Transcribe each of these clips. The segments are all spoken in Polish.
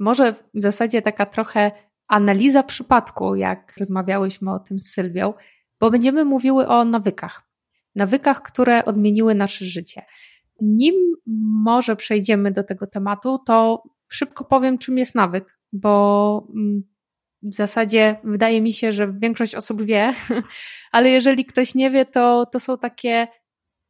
Może w zasadzie taka trochę analiza przypadku, jak rozmawiałyśmy o tym z Sylwią, bo będziemy mówiły o nawykach. Nawykach, które odmieniły nasze życie. Nim może przejdziemy do tego tematu, to szybko powiem, czym jest nawyk, bo mm, w zasadzie wydaje mi się, że większość osób wie, ale jeżeli ktoś nie wie, to, to są takie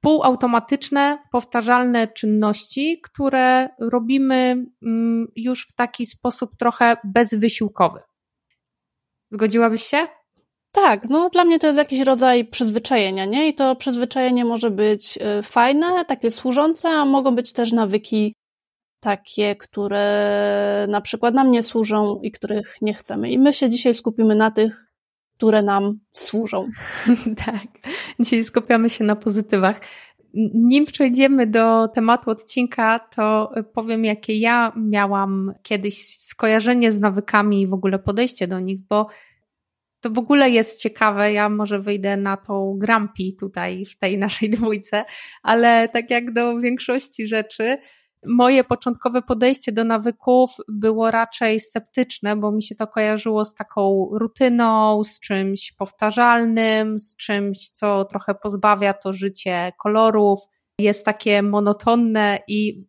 półautomatyczne, powtarzalne czynności, które robimy mm, już w taki sposób trochę bezwysiłkowy. Zgodziłabyś się? Tak, no dla mnie to jest jakiś rodzaj przyzwyczajenia, nie? I to przyzwyczajenie może być y, fajne, takie służące, a mogą być też nawyki takie, które na przykład nam nie służą i których nie chcemy. I my się dzisiaj skupimy na tych, które nam służą. tak, dzisiaj skupiamy się na pozytywach. Nim przejdziemy do tematu odcinka, to powiem, jakie ja miałam kiedyś skojarzenie z nawykami i w ogóle podejście do nich, bo to w ogóle jest ciekawe. Ja może wyjdę na tą grampi tutaj w tej naszej dwójce, ale tak jak do większości rzeczy, Moje początkowe podejście do nawyków było raczej sceptyczne, bo mi się to kojarzyło z taką rutyną, z czymś powtarzalnym, z czymś, co trochę pozbawia to życie kolorów, jest takie monotonne i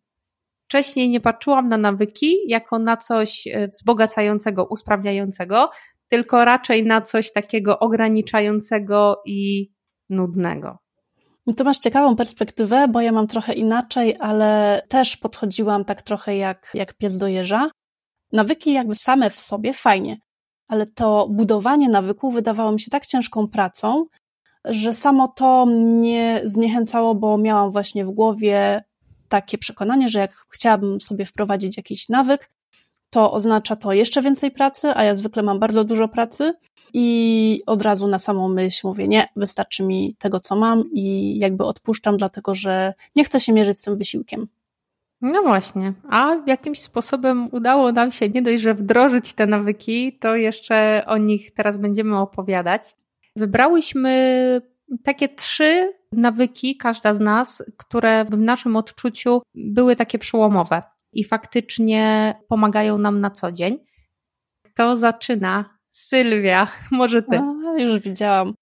wcześniej nie patrzyłam na nawyki jako na coś e, wzbogacającego, usprawniającego, tylko raczej na coś takiego ograniczającego i nudnego. No to masz ciekawą perspektywę, bo ja mam trochę inaczej, ale też podchodziłam tak trochę jak, jak pies do jeża. Nawyki jakby same w sobie fajnie, ale to budowanie nawyków wydawało mi się tak ciężką pracą, że samo to mnie zniechęcało, bo miałam właśnie w głowie takie przekonanie, że jak chciałabym sobie wprowadzić jakiś nawyk, to oznacza to jeszcze więcej pracy, a ja zwykle mam bardzo dużo pracy i od razu na samą myśl mówię, nie, wystarczy mi tego, co mam i jakby odpuszczam, dlatego że nie chcę się mierzyć z tym wysiłkiem. No właśnie, a jakimś sposobem udało nam się nie dość, że wdrożyć te nawyki, to jeszcze o nich teraz będziemy opowiadać. Wybrałyśmy takie trzy nawyki, każda z nas, które w naszym odczuciu były takie przełomowe i faktycznie pomagają nam na co dzień. To zaczyna Sylwia, może ty. A, już widziałam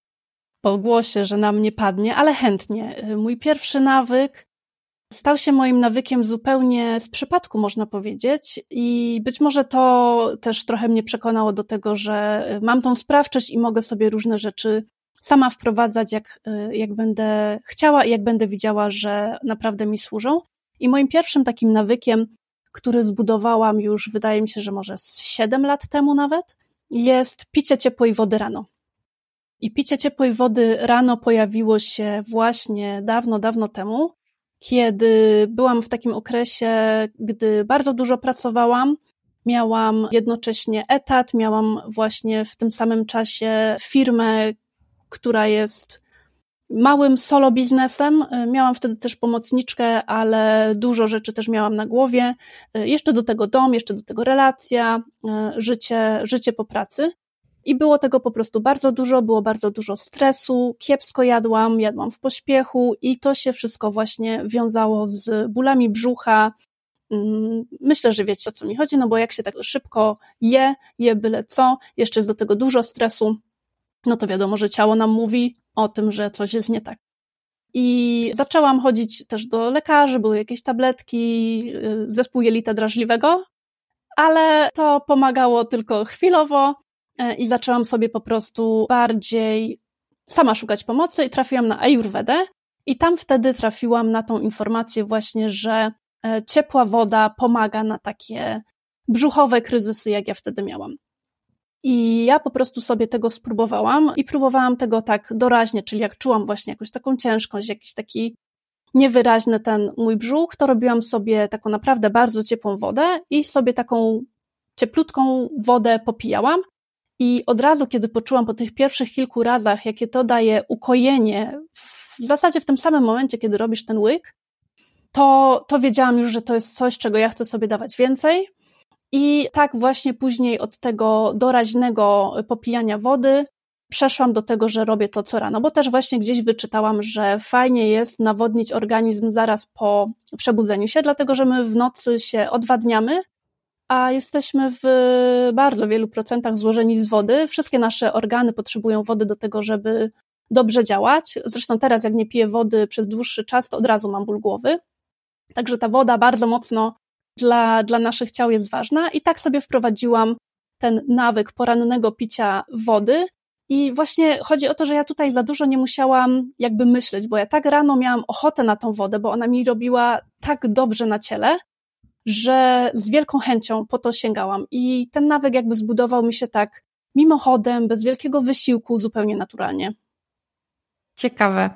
po głosie, że nam nie padnie, ale chętnie. Mój pierwszy nawyk stał się moim nawykiem zupełnie z przypadku, można powiedzieć. I być może to też trochę mnie przekonało do tego, że mam tą sprawczość i mogę sobie różne rzeczy sama wprowadzać, jak, jak będę chciała i jak będę widziała, że naprawdę mi służą. I moim pierwszym takim nawykiem, który zbudowałam już, wydaje mi się, że może z 7 lat temu nawet, jest picie ciepłej wody rano. I picie ciepłej wody rano pojawiło się właśnie dawno, dawno temu, kiedy byłam w takim okresie, gdy bardzo dużo pracowałam. Miałam jednocześnie etat, miałam właśnie w tym samym czasie firmę, która jest małym solo biznesem. E, miałam wtedy też pomocniczkę, ale dużo rzeczy też miałam na głowie. E, jeszcze do tego dom, jeszcze do tego relacja, e, życie, życie po pracy. I było tego po prostu bardzo dużo, było bardzo dużo stresu, kiepsko jadłam, jadłam w pośpiechu i to się wszystko właśnie wiązało z bólami brzucha. Mm, myślę, że wiecie o co mi chodzi, no bo jak się tak szybko je, je byle co, jeszcze jest do tego dużo stresu, no to wiadomo, że ciało nam mówi o tym, że coś jest nie tak. I zaczęłam chodzić też do lekarzy, były jakieś tabletki, y, zespół jelita drażliwego, ale to pomagało tylko chwilowo y, i zaczęłam sobie po prostu bardziej sama szukać pomocy i trafiłam na Ayurvedę i tam wtedy trafiłam na tą informację właśnie, że y, ciepła woda pomaga na takie brzuchowe kryzysy, jak ja wtedy miałam. I ja po prostu sobie tego spróbowałam i próbowałam tego tak doraźnie, czyli jak czułam właśnie jakąś taką ciężkość, jakiś taki niewyraźny ten mój brzuch, to robiłam sobie taką naprawdę bardzo ciepłą wodę i sobie taką cieplutką wodę popijałam i od razu, kiedy poczułam po tych pierwszych kilku razach, jakie to daje ukojenie, w zasadzie w tym samym momencie, kiedy robisz ten łyk, to, to wiedziałam już, że to jest coś, czego ja chcę sobie dawać więcej. I tak właśnie później od tego doraźnego popijania wody przeszłam do tego, że robię to co rano, bo też właśnie gdzieś wyczytałam, że fajnie jest nawodnić organizm zaraz po przebudzeniu się, dlatego że my w nocy się odwadniamy, a jesteśmy w bardzo wielu procentach złożeni z wody. Wszystkie nasze organy potrzebują wody do tego, żeby dobrze działać. Zresztą teraz, jak nie piję wody przez dłuższy czas, to od razu mam ból głowy. Także ta woda bardzo mocno dla, dla naszych ciał jest ważna i tak sobie wprowadziłam ten nawyk porannego picia wody. I właśnie chodzi o to, że ja tutaj za dużo nie musiałam jakby myśleć, bo ja tak rano miałam ochotę na tą wodę, bo ona mi robiła tak dobrze na ciele, że z wielką chęcią po to sięgałam. I ten nawyk jakby zbudował mi się tak mimochodem, bez wielkiego wysiłku, zupełnie naturalnie. Ciekawe.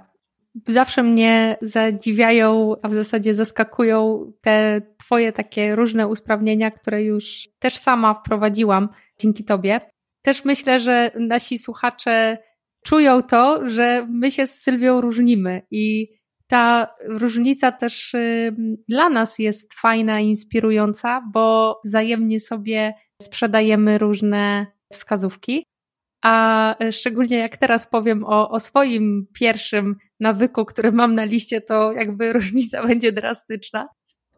Zawsze mnie zadziwiają, a w zasadzie zaskakują te Twoje takie różne usprawnienia, które już też sama wprowadziłam dzięki Tobie. Też myślę, że nasi słuchacze czują to, że my się z Sylwią różnimy i ta różnica też dla nas jest fajna, inspirująca, bo wzajemnie sobie sprzedajemy różne wskazówki. A szczególnie jak teraz powiem o, o swoim pierwszym nawyku, który mam na liście, to jakby różnica będzie drastyczna.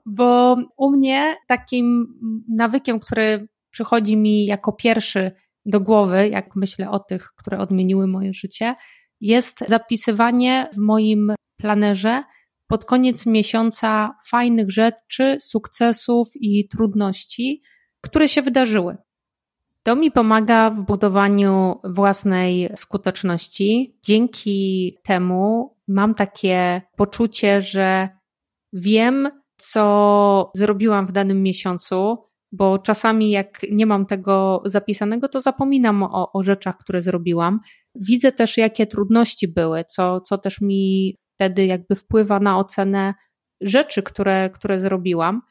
Bo u mnie takim nawykiem, który przychodzi mi jako pierwszy do głowy, jak myślę o tych, które odmieniły moje życie, jest zapisywanie w moim planerze pod koniec miesiąca fajnych rzeczy, sukcesów i trudności, które się wydarzyły. To mi pomaga w budowaniu własnej skuteczności. Dzięki temu mam takie poczucie, że wiem, co zrobiłam w danym miesiącu, bo czasami jak nie mam tego zapisanego, to zapominam o, o rzeczach, które zrobiłam. Widzę też, jakie trudności były, co, co też mi wtedy jakby wpływa na ocenę rzeczy, które, które zrobiłam.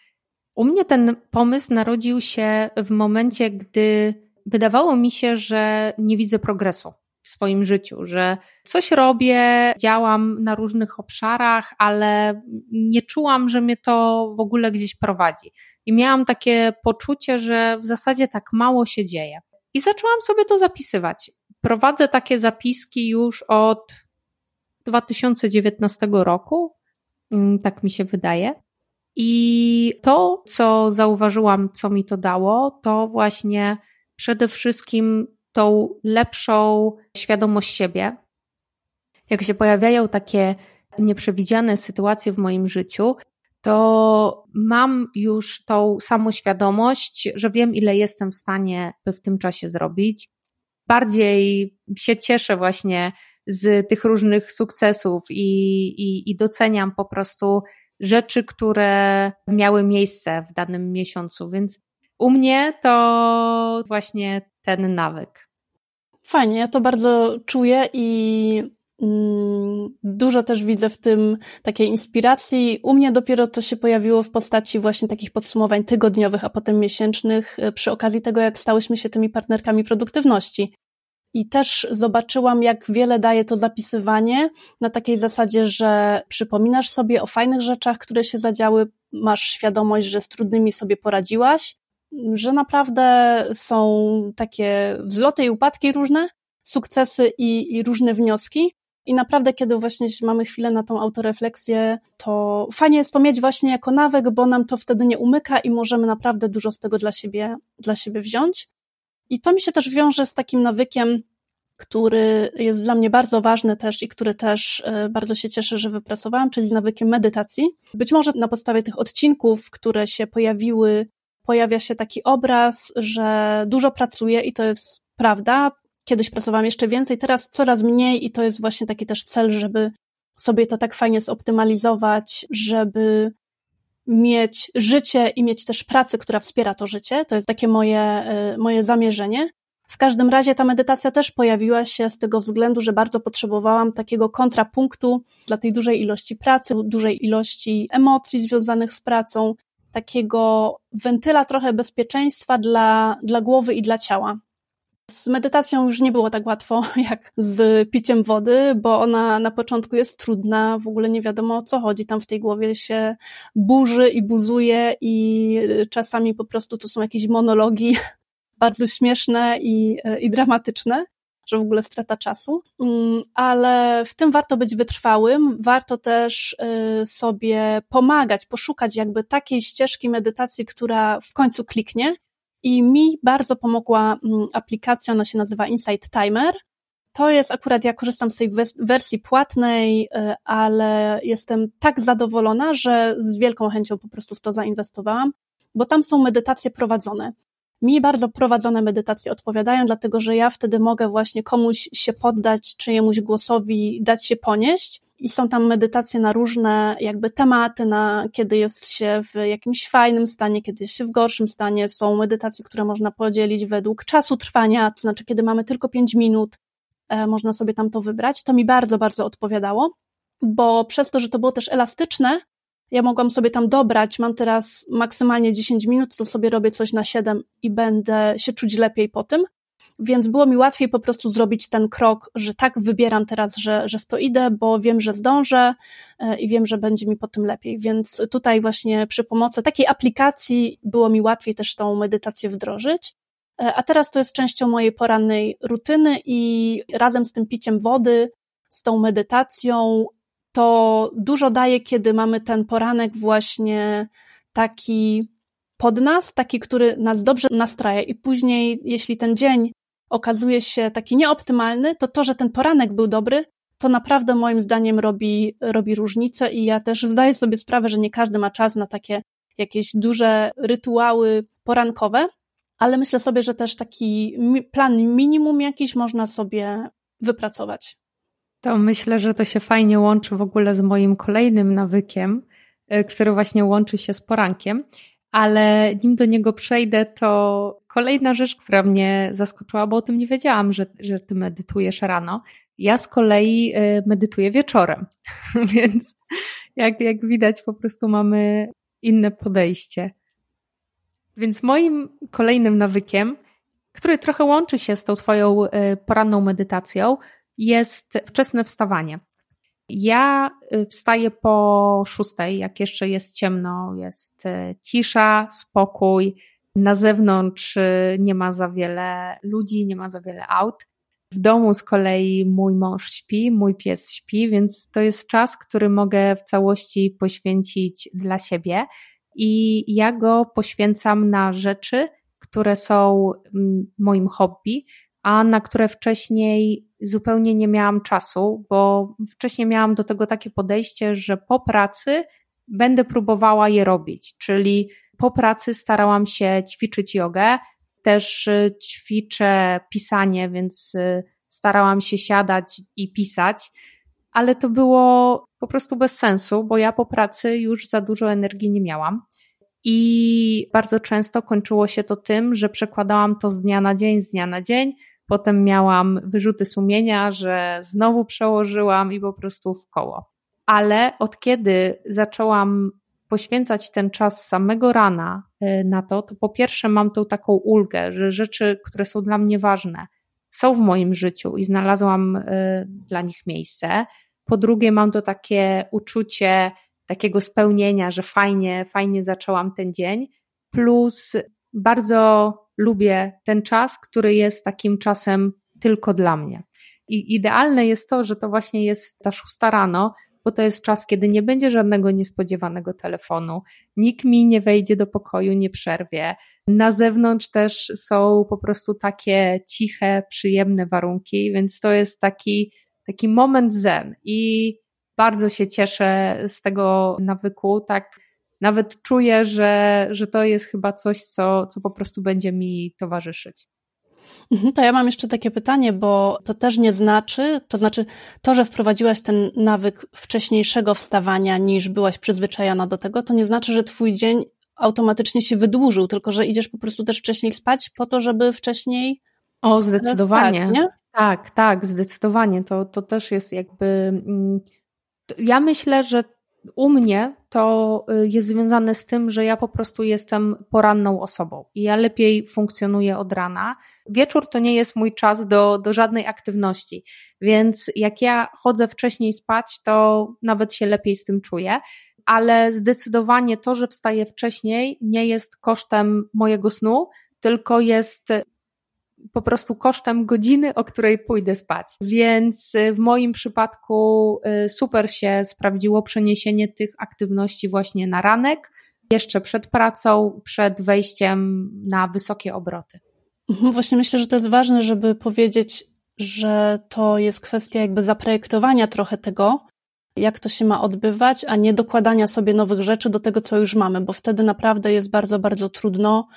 U mnie ten pomysł narodził się w momencie, gdy wydawało mi się, że nie widzę progresu w swoim życiu, że coś robię, działam na różnych obszarach, ale nie czułam, że mnie to w ogóle gdzieś prowadzi. I miałam takie poczucie, że w zasadzie tak mało się dzieje. I zaczęłam sobie to zapisywać. Prowadzę takie zapiski już od 2019 roku, mm, tak mi się wydaje. I to, co zauważyłam, co mi to dało, to właśnie przede wszystkim tą lepszą świadomość siebie. Jak się pojawiają takie nieprzewidziane sytuacje w moim życiu, to mam już tą samoświadomość, że wiem, ile jestem w stanie w tym czasie zrobić. Bardziej się cieszę właśnie z tych różnych sukcesów i, i, i doceniam po prostu rzeczy, które miały miejsce w danym miesiącu. Więc u mnie to właśnie ten nawyk. Fajnie, ja to bardzo czuję i mm, dużo też widzę w tym takiej inspiracji. U mnie dopiero to się pojawiło w postaci właśnie takich podsumowań tygodniowych, a potem miesięcznych, e, przy okazji tego, jak stałyśmy się tymi partnerkami produktywności. I też zobaczyłam, jak wiele daje to zapisywanie na takiej zasadzie, że przypominasz sobie o fajnych rzeczach, które się zadziały, masz świadomość, że z trudnymi sobie poradziłaś, że naprawdę są takie wzloty i upadki różne, sukcesy i, i różne wnioski. I naprawdę, kiedy właśnie mamy chwilę na tą autorefleksję, to fajnie jest to mieć właśnie jako nawyk, bo nam to wtedy nie umyka i możemy naprawdę dużo z tego dla siebie, dla siebie wziąć. I to mi się też wiąże z takim nawykiem, który jest dla mnie bardzo ważny też i który też e, bardzo się cieszę, że wypracowałam, czyli z nawykiem medytacji. Być może na podstawie tych odcinków, które się pojawiły, pojawia się taki obraz, że dużo pracuję i to jest prawda. Kiedyś pracowałam jeszcze więcej, teraz coraz mniej i to jest właśnie taki też cel, żeby sobie to tak fajnie zoptymalizować, żeby mieć życie i mieć też pracę, która wspiera to życie. To jest takie moje, y, moje zamierzenie. W każdym razie ta medytacja też pojawiła się z tego względu, że bardzo potrzebowałam takiego kontrapunktu dla tej dużej ilości pracy, dużej ilości emocji związanych z pracą, takiego wentyla trochę bezpieczeństwa dla, dla głowy i dla ciała. Z medytacją już nie było tak łatwo jak z piciem wody, bo ona na początku jest trudna, w ogóle nie wiadomo o co chodzi. Tam w tej głowie się burzy i buzuje, i czasami po prostu to są jakieś monologi bardzo śmieszne i, i dramatyczne że w ogóle strata czasu, mm, ale w tym warto być wytrwałym, warto też y, sobie pomagać, poszukać jakby takiej ścieżki medytacji, która w końcu kliknie. I mi bardzo pomogła mm, aplikacja, ona się nazywa Insight Timer. To jest akurat, ja korzystam z tej wersji płatnej, y, ale jestem tak zadowolona, że z wielką chęcią po prostu w to zainwestowałam, bo tam są medytacje prowadzone. Mi bardzo prowadzone medytacje odpowiadają, dlatego że ja wtedy mogę właśnie komuś się poddać, czyjemuś głosowi dać się ponieść. I są tam medytacje na różne jakby tematy, na kiedy jest się w jakimś fajnym stanie, kiedy jest się w gorszym stanie. Są medytacje, które można podzielić według czasu trwania, to znaczy kiedy mamy tylko 5 minut, e, można sobie tam to wybrać. To mi bardzo, bardzo odpowiadało, bo przez to, że to było też elastyczne, ja mogłam sobie tam dobrać, mam teraz maksymalnie 10 minut, to sobie robię coś na 7 i będę się czuć lepiej po tym. Więc było mi łatwiej po prostu zrobić ten krok, że tak wybieram teraz, że, że w to idę, bo wiem, że zdążę e, i wiem, że będzie mi po tym lepiej. Więc tutaj właśnie przy pomocy takiej aplikacji było mi łatwiej też tą medytację wdrożyć. E, a teraz to jest częścią mojej porannej rutyny i razem z tym piciem wody, z tą medytacją to dużo daje, kiedy mamy ten poranek właśnie taki pod nas, taki, który nas dobrze nastraja i później, jeśli ten dzień okazuje się taki nieoptymalny, to to, że ten poranek był dobry, to naprawdę moim zdaniem robi, robi różnicę i ja też zdaję sobie sprawę, że nie każdy ma czas na takie jakieś duże rytuały porankowe, ale myślę sobie, że też taki plan minimum jakiś można sobie wypracować. To myślę, że to się fajnie łączy w ogóle z moim kolejnym nawykiem, e, który właśnie łączy się z porankiem, ale nim do niego przejdę, to kolejna rzecz, która mnie zaskoczyła, bo o tym nie wiedziałam, że, że ty medytujesz rano. Ja z kolei e, medytuję wieczorem, więc jak, jak widać, po prostu mamy inne podejście. Więc moim kolejnym nawykiem, który trochę łączy się z tą Twoją e, poranną medytacją, jest wczesne wstawanie. Ja y, wstaję po szóstej, jak jeszcze jest ciemno, jest y, cisza, spokój. Na zewnątrz y, nie ma za wiele ludzi, nie ma za wiele aut. W domu z kolei mój mąż śpi, mój pies śpi, więc to jest czas, który mogę w całości poświęcić dla siebie i ja go poświęcam na rzeczy, które są mm, moim hobby, a na które wcześniej zupełnie nie miałam czasu, bo wcześniej miałam do tego takie podejście, że po pracy będę próbowała je robić, czyli po pracy starałam się ćwiczyć jogę, też y, ćwiczę pisanie, więc y, starałam się siadać i pisać, ale to było po prostu bez sensu, bo ja po pracy już za dużo energii nie miałam. I bardzo często kończyło się to tym, że przekładałam to z dnia na dzień, z dnia na dzień, Potem miałam wyrzuty sumienia, że znowu przełożyłam i po prostu w koło. Ale od kiedy zaczęłam poświęcać ten czas samego rana y, na to, to po pierwsze mam tą taką ulgę, że rzeczy, które są dla mnie ważne, są w moim życiu i znalazłam y, dla nich miejsce. Po drugie, mam to takie uczucie takiego spełnienia, że fajnie, fajnie zaczęłam ten dzień. Plus bardzo lubię ten czas, który jest takim czasem tylko dla mnie. I idealne jest to, że to właśnie jest ta szósta rano, bo to jest czas, kiedy nie będzie żadnego niespodziewanego telefonu, nikt mi nie wejdzie do pokoju, nie przerwie. Na zewnątrz też są po prostu takie ciche, przyjemne warunki, więc to jest taki, taki moment zen i bardzo się cieszę z tego nawyku, tak nawet czuję, że, że to jest chyba coś, co, co po prostu będzie mi towarzyszyć. Mhm, to ja mam jeszcze takie pytanie, bo to też nie znaczy, to znaczy to, że wprowadziłaś ten nawyk wcześniejszego wstawania niż byłaś przyzwyczajona do tego, to nie znaczy, że twój dzień automatycznie się wydłużył, tylko że idziesz po prostu też wcześniej spać po to, żeby wcześniej. O, zdecydowanie. Wstać? Tak, tak, zdecydowanie. To, to też jest jakby. Mm, ja myślę, że u mnie to y, jest związane z tym, że ja po prostu jestem poranną osobą i ja lepiej funkcjonuję od rana. Wieczór to nie jest mój czas do, do żadnej aktywności, więc jak ja chodzę wcześniej spać, to nawet się lepiej z tym czuję. Ale zdecydowanie to, że wstaję wcześniej, nie jest kosztem mojego snu, tylko jest po prostu kosztem godziny, o której pójdę spać. Więc y, w moim przypadku y, super się sprawdziło przeniesienie tych aktywności właśnie na ranek, jeszcze przed pracą, przed wejściem na wysokie obroty. Mhm, właśnie myślę, że to jest ważne, żeby powiedzieć, że to jest kwestia jakby zaprojektowania trochę tego, jak to się ma odbywać, a nie dokładania sobie nowych rzeczy do tego, co już mamy, bo wtedy naprawdę jest bardzo, bardzo trudno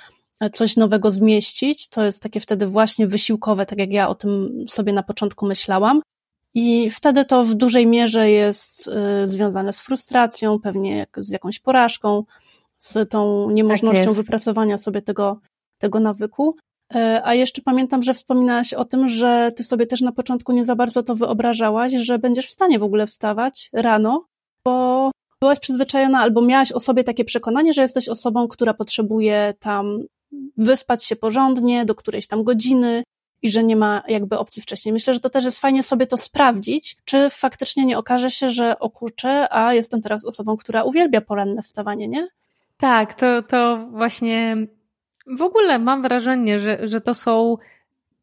coś nowego zmieścić. To jest takie wtedy właśnie wysiłkowe, tak jak ja o tym sobie na początku myślałam. I wtedy to w dużej mierze jest y, związane z frustracją, pewnie z jakąś porażką, z tą niemożnością tak wypracowania sobie tego, tego nawyku. E, a jeszcze pamiętam, że wspominałaś o tym, że ty sobie też na początku nie za bardzo to wyobrażałaś, że będziesz w stanie w ogóle wstawać rano, bo byłaś przyzwyczajona albo miałaś o sobie takie przekonanie, że jesteś osobą, która potrzebuje tam wyspać się porządnie do którejś tam godziny i że nie ma jakby opcji wcześniej. Myślę, że to też jest fajnie sobie to sprawdzić, czy faktycznie nie okaże się, że o kurczę, a jestem teraz osobą, która uwielbia poranne wstawanie, nie? Tak, to, to właśnie w ogóle mam wrażenie, że, że to są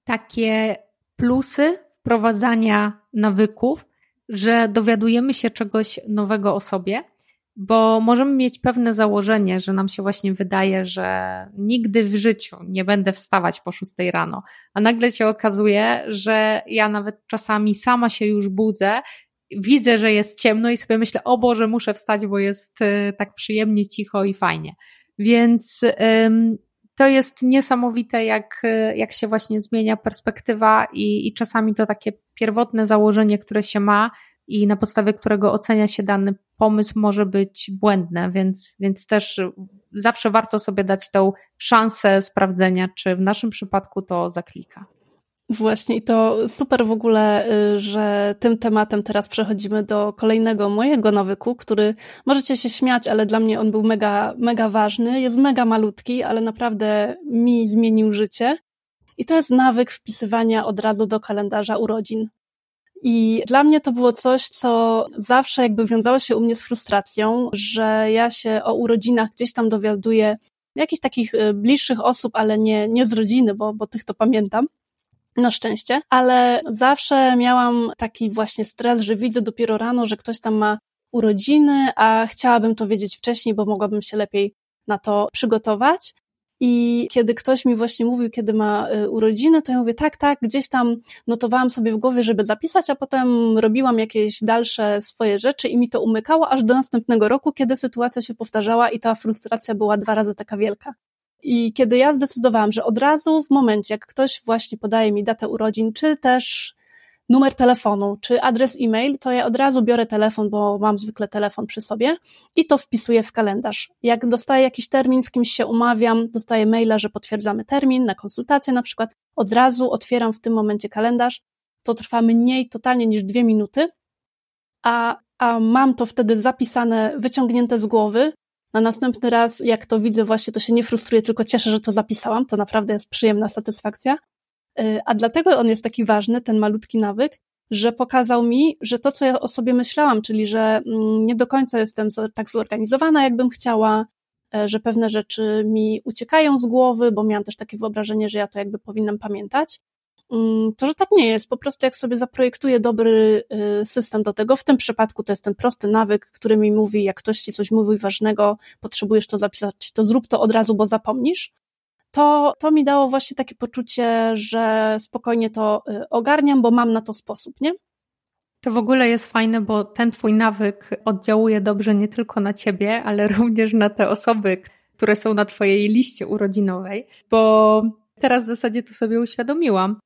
takie plusy wprowadzania nawyków, że dowiadujemy się czegoś nowego o sobie bo możemy mieć pewne założenie, że nam się właśnie wydaje, że nigdy w życiu nie będę wstawać po szóstej rano, a nagle się okazuje, że ja nawet czasami sama się już budzę, widzę, że jest ciemno i sobie myślę, o Boże, muszę wstać, bo jest y, tak przyjemnie, cicho i fajnie. Więc ym, to jest niesamowite, jak, jak się właśnie zmienia perspektywa i, i czasami to takie pierwotne założenie, które się ma, i na podstawie którego ocenia się dany pomysł może być błędne, więc, więc też zawsze warto sobie dać tą szansę sprawdzenia, czy w naszym przypadku to zaklika. Właśnie i to super w ogóle, y, że tym tematem teraz przechodzimy do kolejnego mojego nawyku, który możecie się śmiać, ale dla mnie on był mega, mega ważny. Jest mega malutki, ale naprawdę mi zmienił życie. I to jest nawyk wpisywania od razu do kalendarza urodzin. I dla mnie to było coś, co zawsze jakby wiązało się u mnie z frustracją, że ja się o urodzinach gdzieś tam dowiaduję jakichś takich y, bliższych osób, ale nie, nie z rodziny, bo, bo tych to pamiętam. Na szczęście, ale zawsze miałam taki właśnie stres, że widzę dopiero rano, że ktoś tam ma urodziny, a chciałabym to wiedzieć wcześniej, bo mogłabym się lepiej na to przygotować. I kiedy ktoś mi właśnie mówił, kiedy ma y, urodziny, to ja mówię, tak, tak, gdzieś tam notowałam sobie w głowie, żeby zapisać, a potem robiłam jakieś dalsze swoje rzeczy i mi to umykało aż do następnego roku, kiedy sytuacja się powtarzała i ta frustracja była dwa razy taka wielka. I kiedy ja zdecydowałam, że od razu w momencie, jak ktoś właśnie podaje mi datę urodzin, czy też numer telefonu czy adres e-mail, to ja od razu biorę telefon, bo mam zwykle telefon przy sobie i to wpisuję w kalendarz. Jak dostaję jakiś termin, z kimś się umawiam, dostaję maila, że potwierdzamy termin na konsultację na przykład, od razu otwieram w tym momencie kalendarz. To trwa mniej totalnie niż dwie minuty, a, a mam to wtedy zapisane, wyciągnięte z głowy. Na następny raz, jak to widzę, właśnie to się nie frustruję, tylko cieszę, że to zapisałam. To naprawdę jest przyjemna satysfakcja. Y, a dlatego on jest taki ważny, ten malutki nawyk, że pokazał mi, że to, co ja o sobie myślałam, czyli że mm, nie do końca jestem tak zorganizowana, jakbym chciała, e, że pewne rzeczy mi uciekają z głowy, bo miałam też takie wyobrażenie, że ja to jakby powinnam pamiętać. Mm, to, że tak nie jest. Po prostu jak sobie zaprojektuję dobry y, system do tego, w tym przypadku to jest ten prosty nawyk, który mi mówi, jak ktoś ci coś mówi ważnego, potrzebujesz to zapisać, to zrób to od razu, bo zapomnisz to, to mi dało właśnie takie poczucie, że spokojnie to y, ogarniam, bo mam na to sposób, nie? To w ogóle jest fajne, bo ten twój nawyk oddziałuje dobrze nie tylko na ciebie, ale również na te osoby, które są na twojej liście urodzinowej, bo teraz w zasadzie to sobie uświadomiłam,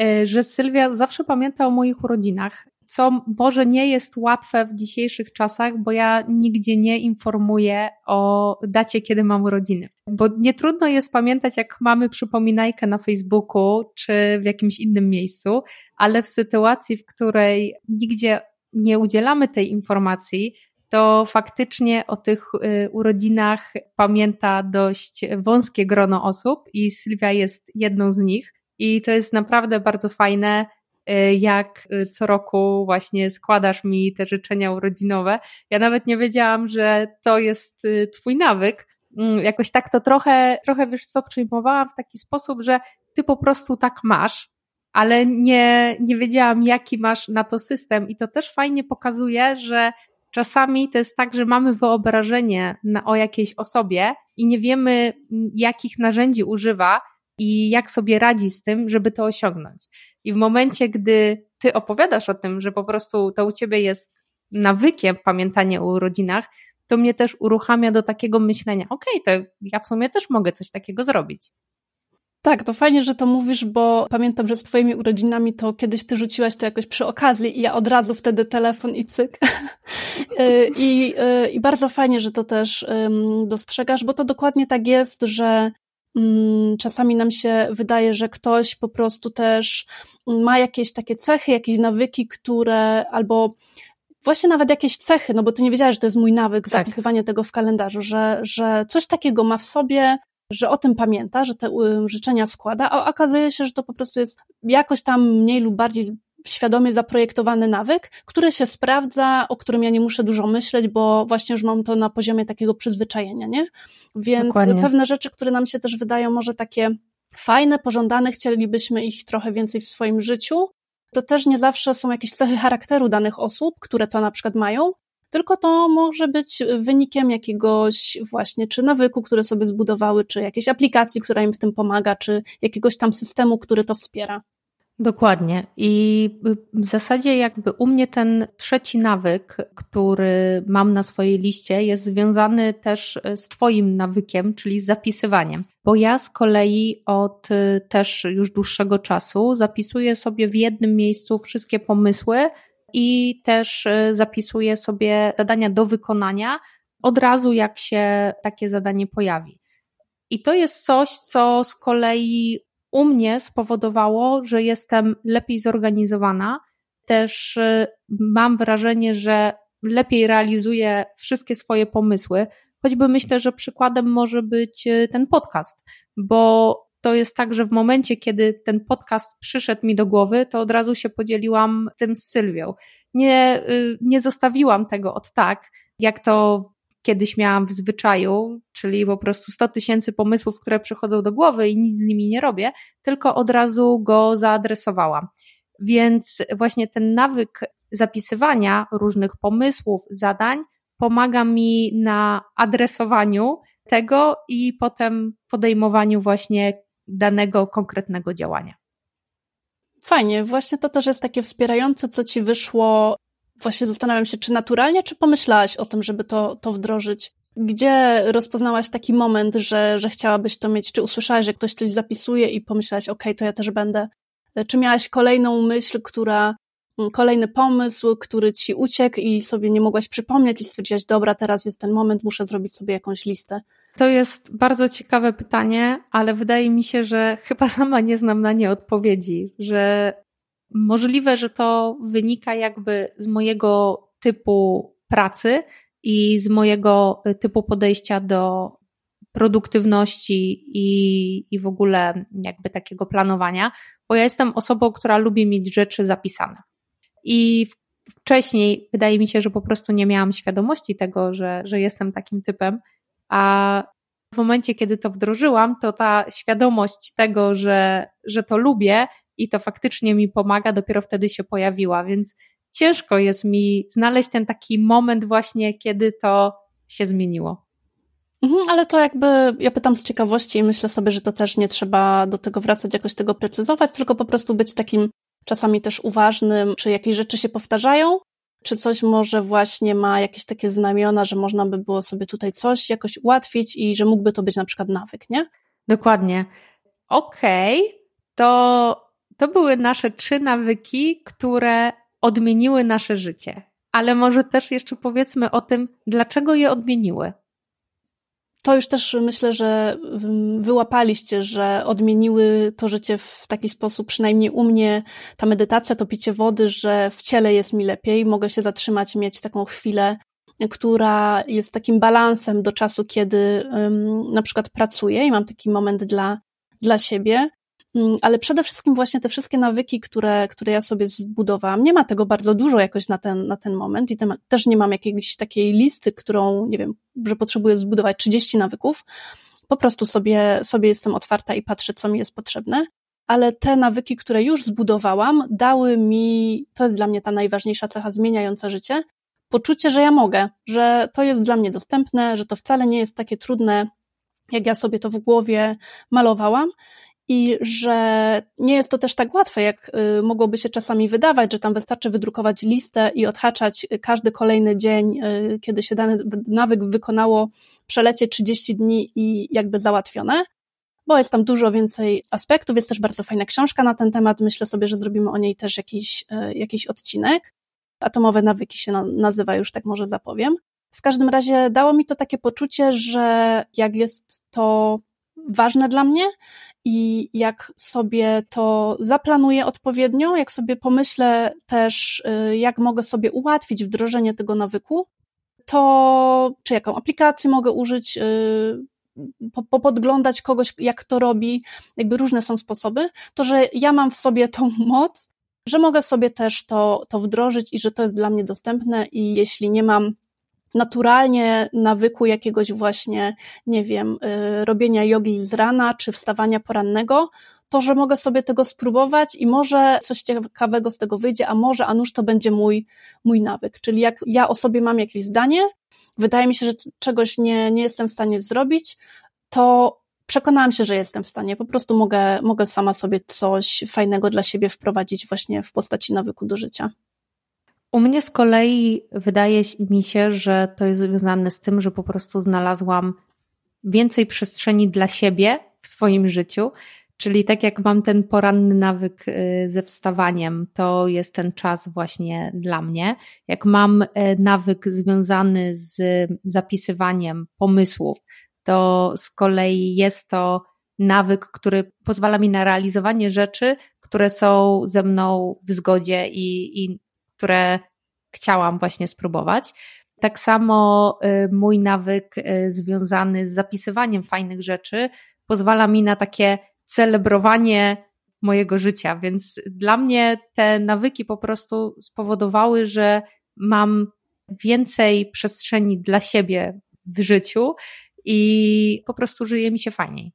y, że Sylwia zawsze pamięta o moich urodzinach co może nie jest łatwe w dzisiejszych czasach, bo ja nigdzie nie informuję o dacie, kiedy mam urodziny. Bo nie trudno jest pamiętać, jak mamy przypominajkę na Facebooku czy w jakimś innym miejscu, ale w sytuacji, w której nigdzie nie udzielamy tej informacji, to faktycznie o tych y, urodzinach pamięta dość wąskie grono osób i Sylwia jest jedną z nich. I to jest naprawdę bardzo fajne, jak y, co roku właśnie składasz mi te życzenia urodzinowe. Ja nawet nie wiedziałam, że to jest Twój nawyk. Mm, jakoś tak to trochę, trochę wiesz co, przyjmowałam w taki sposób, że Ty po prostu tak masz, ale nie, nie wiedziałam, jaki masz na to system. I to też fajnie pokazuje, że czasami to jest tak, że mamy wyobrażenie na, o jakiejś osobie i nie wiemy, jakich narzędzi używa i jak sobie radzi z tym, żeby to osiągnąć. I w momencie, gdy ty opowiadasz o tym, że po prostu to u ciebie jest nawykiem pamiętanie o urodzinach, to mnie też uruchamia do takiego myślenia, okej, okay, to ja w sumie też mogę coś takiego zrobić. Tak, to fajnie, że to mówisz, bo pamiętam, że z twoimi urodzinami to kiedyś ty rzuciłaś to jakoś przy okazji i ja od razu wtedy telefon i cyk. Y, I, y, I bardzo fajnie, że to też dostrzegasz, bo to dokładnie tak jest, że czasami nam się wydaje, że ktoś po prostu też ma jakieś takie cechy, jakieś nawyki, które albo właśnie nawet jakieś cechy, no bo ty nie wiedziałeś, że to jest mój nawyk, tak. zapisywanie tego w kalendarzu, że, że coś takiego ma w sobie, że o tym pamięta, że te życzenia składa, a okazuje się, że to po prostu jest jakoś tam mniej lub bardziej świadomie zaprojektowany nawyk, który się sprawdza, o którym ja nie muszę dużo myśleć, bo właśnie już mam to na poziomie takiego przyzwyczajenia, nie? Więc Dokładnie. pewne rzeczy, które nam się też wydają może takie fajne, pożądane, chcielibyśmy ich trochę więcej w swoim życiu, to też nie zawsze są jakieś cechy charakteru danych osób, które to na przykład mają, tylko to może być wynikiem jakiegoś właśnie czy nawyku, które sobie zbudowały, czy jakiejś aplikacji, która im w tym pomaga, czy jakiegoś tam systemu, który to wspiera. Dokładnie. I w zasadzie jakby u mnie ten trzeci nawyk, który mam na swojej liście, jest związany też z Twoim nawykiem, czyli z zapisywaniem. Bo ja z kolei od też już dłuższego czasu zapisuję sobie w jednym miejscu wszystkie pomysły, i też y, zapisuję sobie zadania do wykonania od razu, jak się takie zadanie pojawi. I to jest coś, co z kolei u mnie spowodowało, że jestem lepiej zorganizowana. Też y, mam wrażenie, że lepiej realizuję wszystkie swoje pomysły. Choćby myślę, że przykładem może być y, ten podcast, bo to jest tak, że w momencie, kiedy ten podcast przyszedł mi do głowy, to od razu się podzieliłam tym z Sylwią. Nie, y, nie zostawiłam tego od tak, jak to kiedyś miałam w zwyczaju, czyli po prostu 100 tysięcy pomysłów, które przychodzą do głowy i nic z nimi nie robię, tylko od razu go zaadresowałam. Więc właśnie ten nawyk zapisywania różnych pomysłów, zadań pomaga mi na adresowaniu tego i potem podejmowaniu właśnie danego konkretnego działania. Fajnie, właśnie to też jest takie wspierające, co ci wyszło. Właśnie zastanawiam się, czy naturalnie, czy pomyślałaś o tym, żeby to, to wdrożyć? Gdzie rozpoznałaś taki moment, że, że chciałabyś to mieć? Czy usłyszałaś, że ktoś coś zapisuje i pomyślałaś, ok, to ja też będę? Czy miałaś kolejną myśl, która, kolejny pomysł, który ci uciekł i sobie nie mogłaś przypomnieć i stwierdziłaś, dobra, teraz jest ten moment, muszę zrobić sobie jakąś listę? To jest bardzo ciekawe pytanie, ale wydaje mi się, że chyba sama nie znam na nie odpowiedzi, że możliwe, że to wynika jakby z mojego typu pracy i z mojego typu podejścia do produktywności i, i w ogóle jakby takiego planowania, bo ja jestem osobą, która lubi mieć rzeczy zapisane. I wcześniej wydaje mi się, że po prostu nie miałam świadomości tego, że, że jestem takim typem a w momencie, kiedy to wdrożyłam, to ta świadomość tego, że, że to lubię i to faktycznie mi pomaga, dopiero wtedy się pojawiła, więc ciężko jest mi znaleźć ten taki moment właśnie, kiedy to się zmieniło. Mhm, ale to jakby, ja pytam z ciekawości i myślę sobie, że to też nie trzeba do tego wracać, jakoś tego precyzować, tylko po prostu być takim czasami też uważnym, czy jakieś rzeczy się powtarzają, czy coś może właśnie ma jakieś takie znamiona, że można by było sobie tutaj coś jakoś ułatwić i że mógłby to być na przykład nawyk, nie? Dokładnie. Okej, okay. to, to były nasze trzy nawyki, które odmieniły nasze życie. Ale może też jeszcze powiedzmy o tym, dlaczego je odmieniły to już też myślę, że wyłapaliście, że odmieniły to życie w taki sposób, przynajmniej u mnie ta medytacja, to picie wody, że w ciele jest mi lepiej, mogę się zatrzymać, mieć taką chwilę która jest takim balansem do czasu, kiedy na przykład pracuję i mam taki moment dla, dla siebie. Mm, ale przede wszystkim właśnie te wszystkie nawyki, które, które ja sobie zbudowałam, nie ma tego bardzo dużo jakoś na ten, na ten moment i też nie mam jakiejś takiej listy, którą, nie wiem, że potrzebuję zbudować 30 nawyków. Po prostu sobie, sobie jestem otwarta i patrzę, co mi jest potrzebne. Ale te nawyki, które już zbudowałam, dały mi, to jest dla mnie ta najważniejsza cecha zmieniająca życie, poczucie, że ja mogę, że to jest dla mnie dostępne, że to wcale nie jest takie trudne, jak ja sobie to w głowie malowałam i że nie jest to też tak łatwe, jak y, mogłoby się czasami wydawać, że tam wystarczy wydrukować listę i odhaczać każdy kolejny dzień, y, kiedy się dany nawyk wykonało, przelecie 30 dni i jakby załatwione, bo jest tam dużo więcej aspektów, jest też bardzo fajna książka na ten temat, myślę sobie, że zrobimy o niej też jakiś, y, jakiś odcinek. Atomowe nawyki się nazywa, już tak może zapowiem. W każdym razie dało mi to takie poczucie, że jak jest to ważne dla mnie i jak sobie to zaplanuję odpowiednio, jak sobie pomyślę też, y, jak mogę sobie ułatwić wdrożenie tego nawyku, to czy jaką aplikację mogę użyć, y, popodglądać kogoś, jak to robi, jakby różne są sposoby, to że ja mam w sobie tą moc, że mogę sobie też to, to wdrożyć i że to jest dla mnie dostępne i jeśli nie mam naturalnie nawyku jakiegoś właśnie, nie wiem, y, robienia jogi z rana czy wstawania porannego, to że mogę sobie tego spróbować i może coś ciekawego z tego wyjdzie, a może, a nuż to będzie mój, mój nawyk. Czyli jak ja o sobie mam jakieś zdanie, wydaje mi się, że czegoś nie, nie jestem w stanie zrobić, to przekonałam się, że jestem w stanie. Po prostu mogę, mogę sama sobie coś fajnego dla siebie wprowadzić właśnie w postaci nawyku do życia. U mnie z kolei wydaje mi się, że to jest związane z tym, że po prostu znalazłam więcej przestrzeni dla siebie w swoim życiu. Czyli tak jak mam ten poranny nawyk y, ze wstawaniem, to jest ten czas właśnie dla mnie. Jak mam y, nawyk związany z zapisywaniem pomysłów, to z kolei jest to nawyk, który pozwala mi na realizowanie rzeczy, które są ze mną w zgodzie i, i które chciałam właśnie spróbować. Tak samo y, mój nawyk y, związany z zapisywaniem fajnych rzeczy pozwala mi na takie celebrowanie mojego życia, więc dla mnie te nawyki po prostu spowodowały, że mam więcej przestrzeni dla siebie w życiu i po prostu żyje mi się fajniej.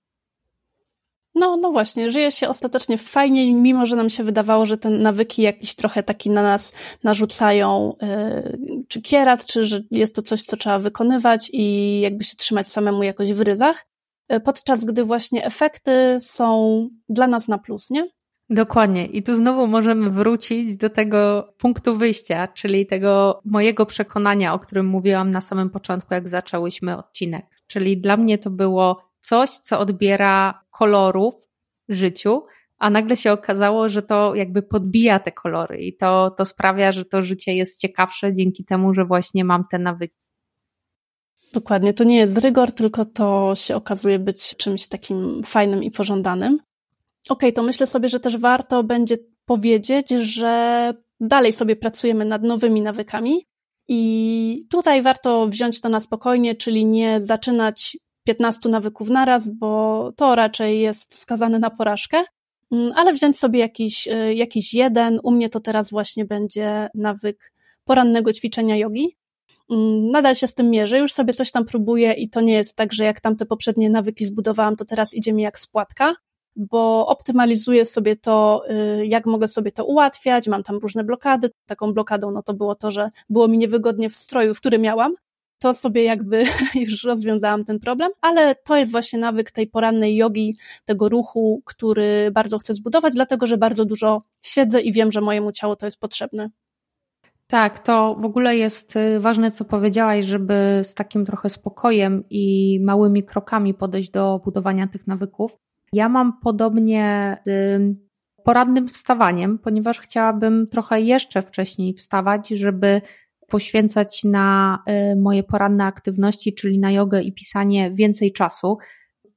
No, no właśnie, żyje się ostatecznie fajniej, mimo że nam się wydawało, że te nawyki jakiś trochę taki na nas narzucają, yy, czy kierat, czy że jest to coś, co trzeba wykonywać i jakby się trzymać samemu jakoś w ryzach, yy, podczas gdy właśnie efekty są dla nas na plus, nie? Dokładnie. I tu znowu możemy wrócić do tego punktu wyjścia, czyli tego mojego przekonania, o którym mówiłam na samym początku, jak zaczęłyśmy odcinek. Czyli dla mnie to było coś, co odbiera kolorów życiu, a nagle się okazało, że to jakby podbija te kolory i to, to sprawia, że to życie jest ciekawsze dzięki temu, że właśnie mam te nawyki. Dokładnie, to nie jest rygor, tylko to się okazuje być czymś takim fajnym i pożądanym. Okej, okay, to myślę sobie, że też warto będzie powiedzieć, że dalej sobie pracujemy nad nowymi nawykami i tutaj warto wziąć to na spokojnie, czyli nie zaczynać 15 nawyków naraz, bo to raczej jest skazane na porażkę, mm, ale wziąć sobie jakiś, y, jakiś jeden. U mnie to teraz właśnie będzie nawyk porannego ćwiczenia jogi. Mm, nadal się z tym mierzę, już sobie coś tam próbuję i to nie jest tak, że jak tamte poprzednie nawyki zbudowałam, to teraz idzie mi jak spłatka, bo optymalizuję sobie to, y, jak mogę sobie to ułatwiać, mam tam różne blokady. Taką blokadą no to było to, że było mi niewygodnie w stroju, w którym miałam, to sobie jakby już rozwiązałam ten problem, ale to jest właśnie nawyk tej porannej jogi, tego ruchu, który bardzo chcę zbudować, dlatego że bardzo dużo siedzę i wiem, że mojemu ciału to jest potrzebne. Tak, to w ogóle jest y, ważne, co powiedziałaś, żeby z takim trochę spokojem i małymi krokami podejść do budowania tych nawyków. Ja mam podobnie z poradnym wstawaniem, ponieważ chciałabym trochę jeszcze wcześniej wstawać, żeby poświęcać na y, moje poranne aktywności, czyli na jogę i pisanie więcej czasu.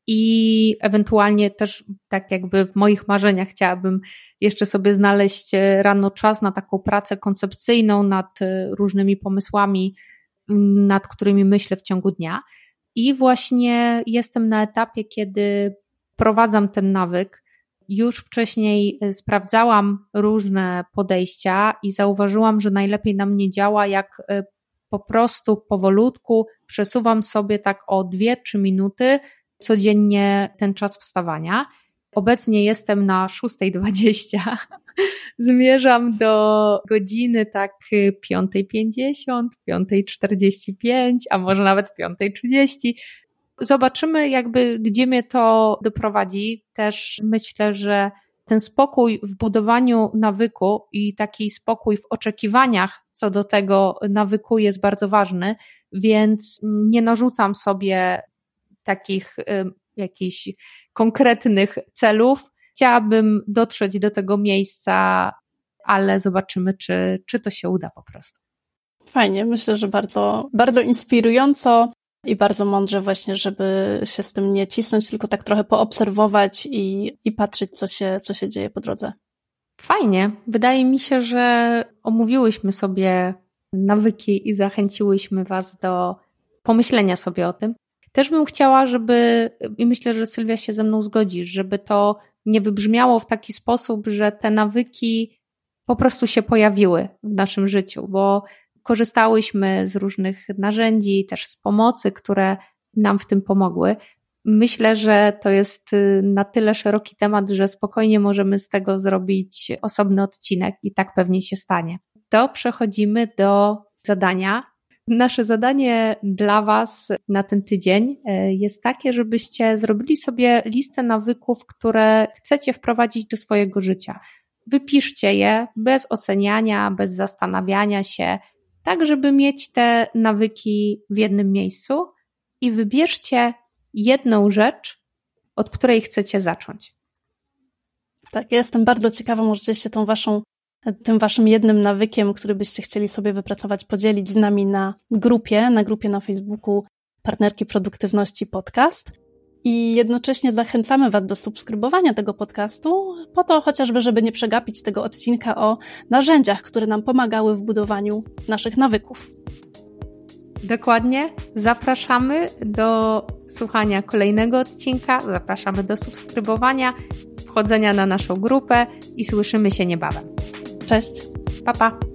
I ewentualnie też, tak jakby w moich marzeniach, chciałabym jeszcze sobie znaleźć y, rano czas na taką pracę koncepcyjną nad y, różnymi pomysłami nad którymi myślę w ciągu dnia. I właśnie jestem na etapie, kiedy prowadzam ten nawyk. Już wcześniej y, sprawdzałam różne podejścia i zauważyłam, że najlepiej na mnie działa, jak y, po prostu powolutku przesuwam sobie tak o 2-3 minuty codziennie ten czas wstawania. Obecnie jestem na 6.20. Zmierzam do godziny tak 5.50, 5.45, a może nawet 5.30. Zobaczymy, jakby gdzie mnie to doprowadzi. Też myślę, że ten spokój w budowaniu nawyku i taki spokój w oczekiwaniach co do tego nawyku jest bardzo ważny, więc nie narzucam sobie takich jakichś konkretnych celów. Chciałabym dotrzeć do tego miejsca, ale zobaczymy, czy, czy to się uda po prostu. Fajnie, myślę, że bardzo, bardzo inspirująco i bardzo mądrze właśnie, żeby się z tym nie cisnąć, tylko tak trochę poobserwować i, i patrzeć, co się, co się dzieje po drodze. Fajnie. Wydaje mi się, że omówiłyśmy sobie nawyki i zachęciłyśmy Was do pomyślenia sobie o tym. Też bym chciała, żeby, i myślę, że Sylwia się ze mną zgodzi, żeby to nie wybrzmiało w taki sposób, że te nawyki po prostu się pojawiły w naszym życiu, bo korzystałyśmy z różnych narzędzi, też z pomocy, które nam w tym pomogły. Myślę, że to jest y, na tyle szeroki temat, że spokojnie możemy z tego zrobić osobny odcinek i tak pewnie się stanie. To przechodzimy do zadania. Nasze zadanie dla Was na ten tydzień y, jest takie, żebyście zrobili sobie listę nawyków, które chcecie wprowadzić do swojego życia. Wypiszcie je bez oceniania, bez zastanawiania się, tak żeby mieć te nawyki w jednym miejscu i wybierzcie jedną rzecz, od której chcecie zacząć. Tak, ja jestem bardzo ciekawa, możecie się tą waszą, tym waszym jednym nawykiem, który byście chcieli sobie wypracować, podzielić z nami na grupie, na grupie na Facebooku Partnerki Produktywności Podcast i jednocześnie zachęcamy Was do subskrybowania tego podcastu, po to chociażby, żeby nie przegapić tego odcinka o narzędziach, które nam pomagały w budowaniu naszych nawyków. Dokładnie. Zapraszamy do słuchania kolejnego odcinka, zapraszamy do subskrybowania, wchodzenia na naszą grupę i słyszymy się niebawem. Cześć. Pa, pa.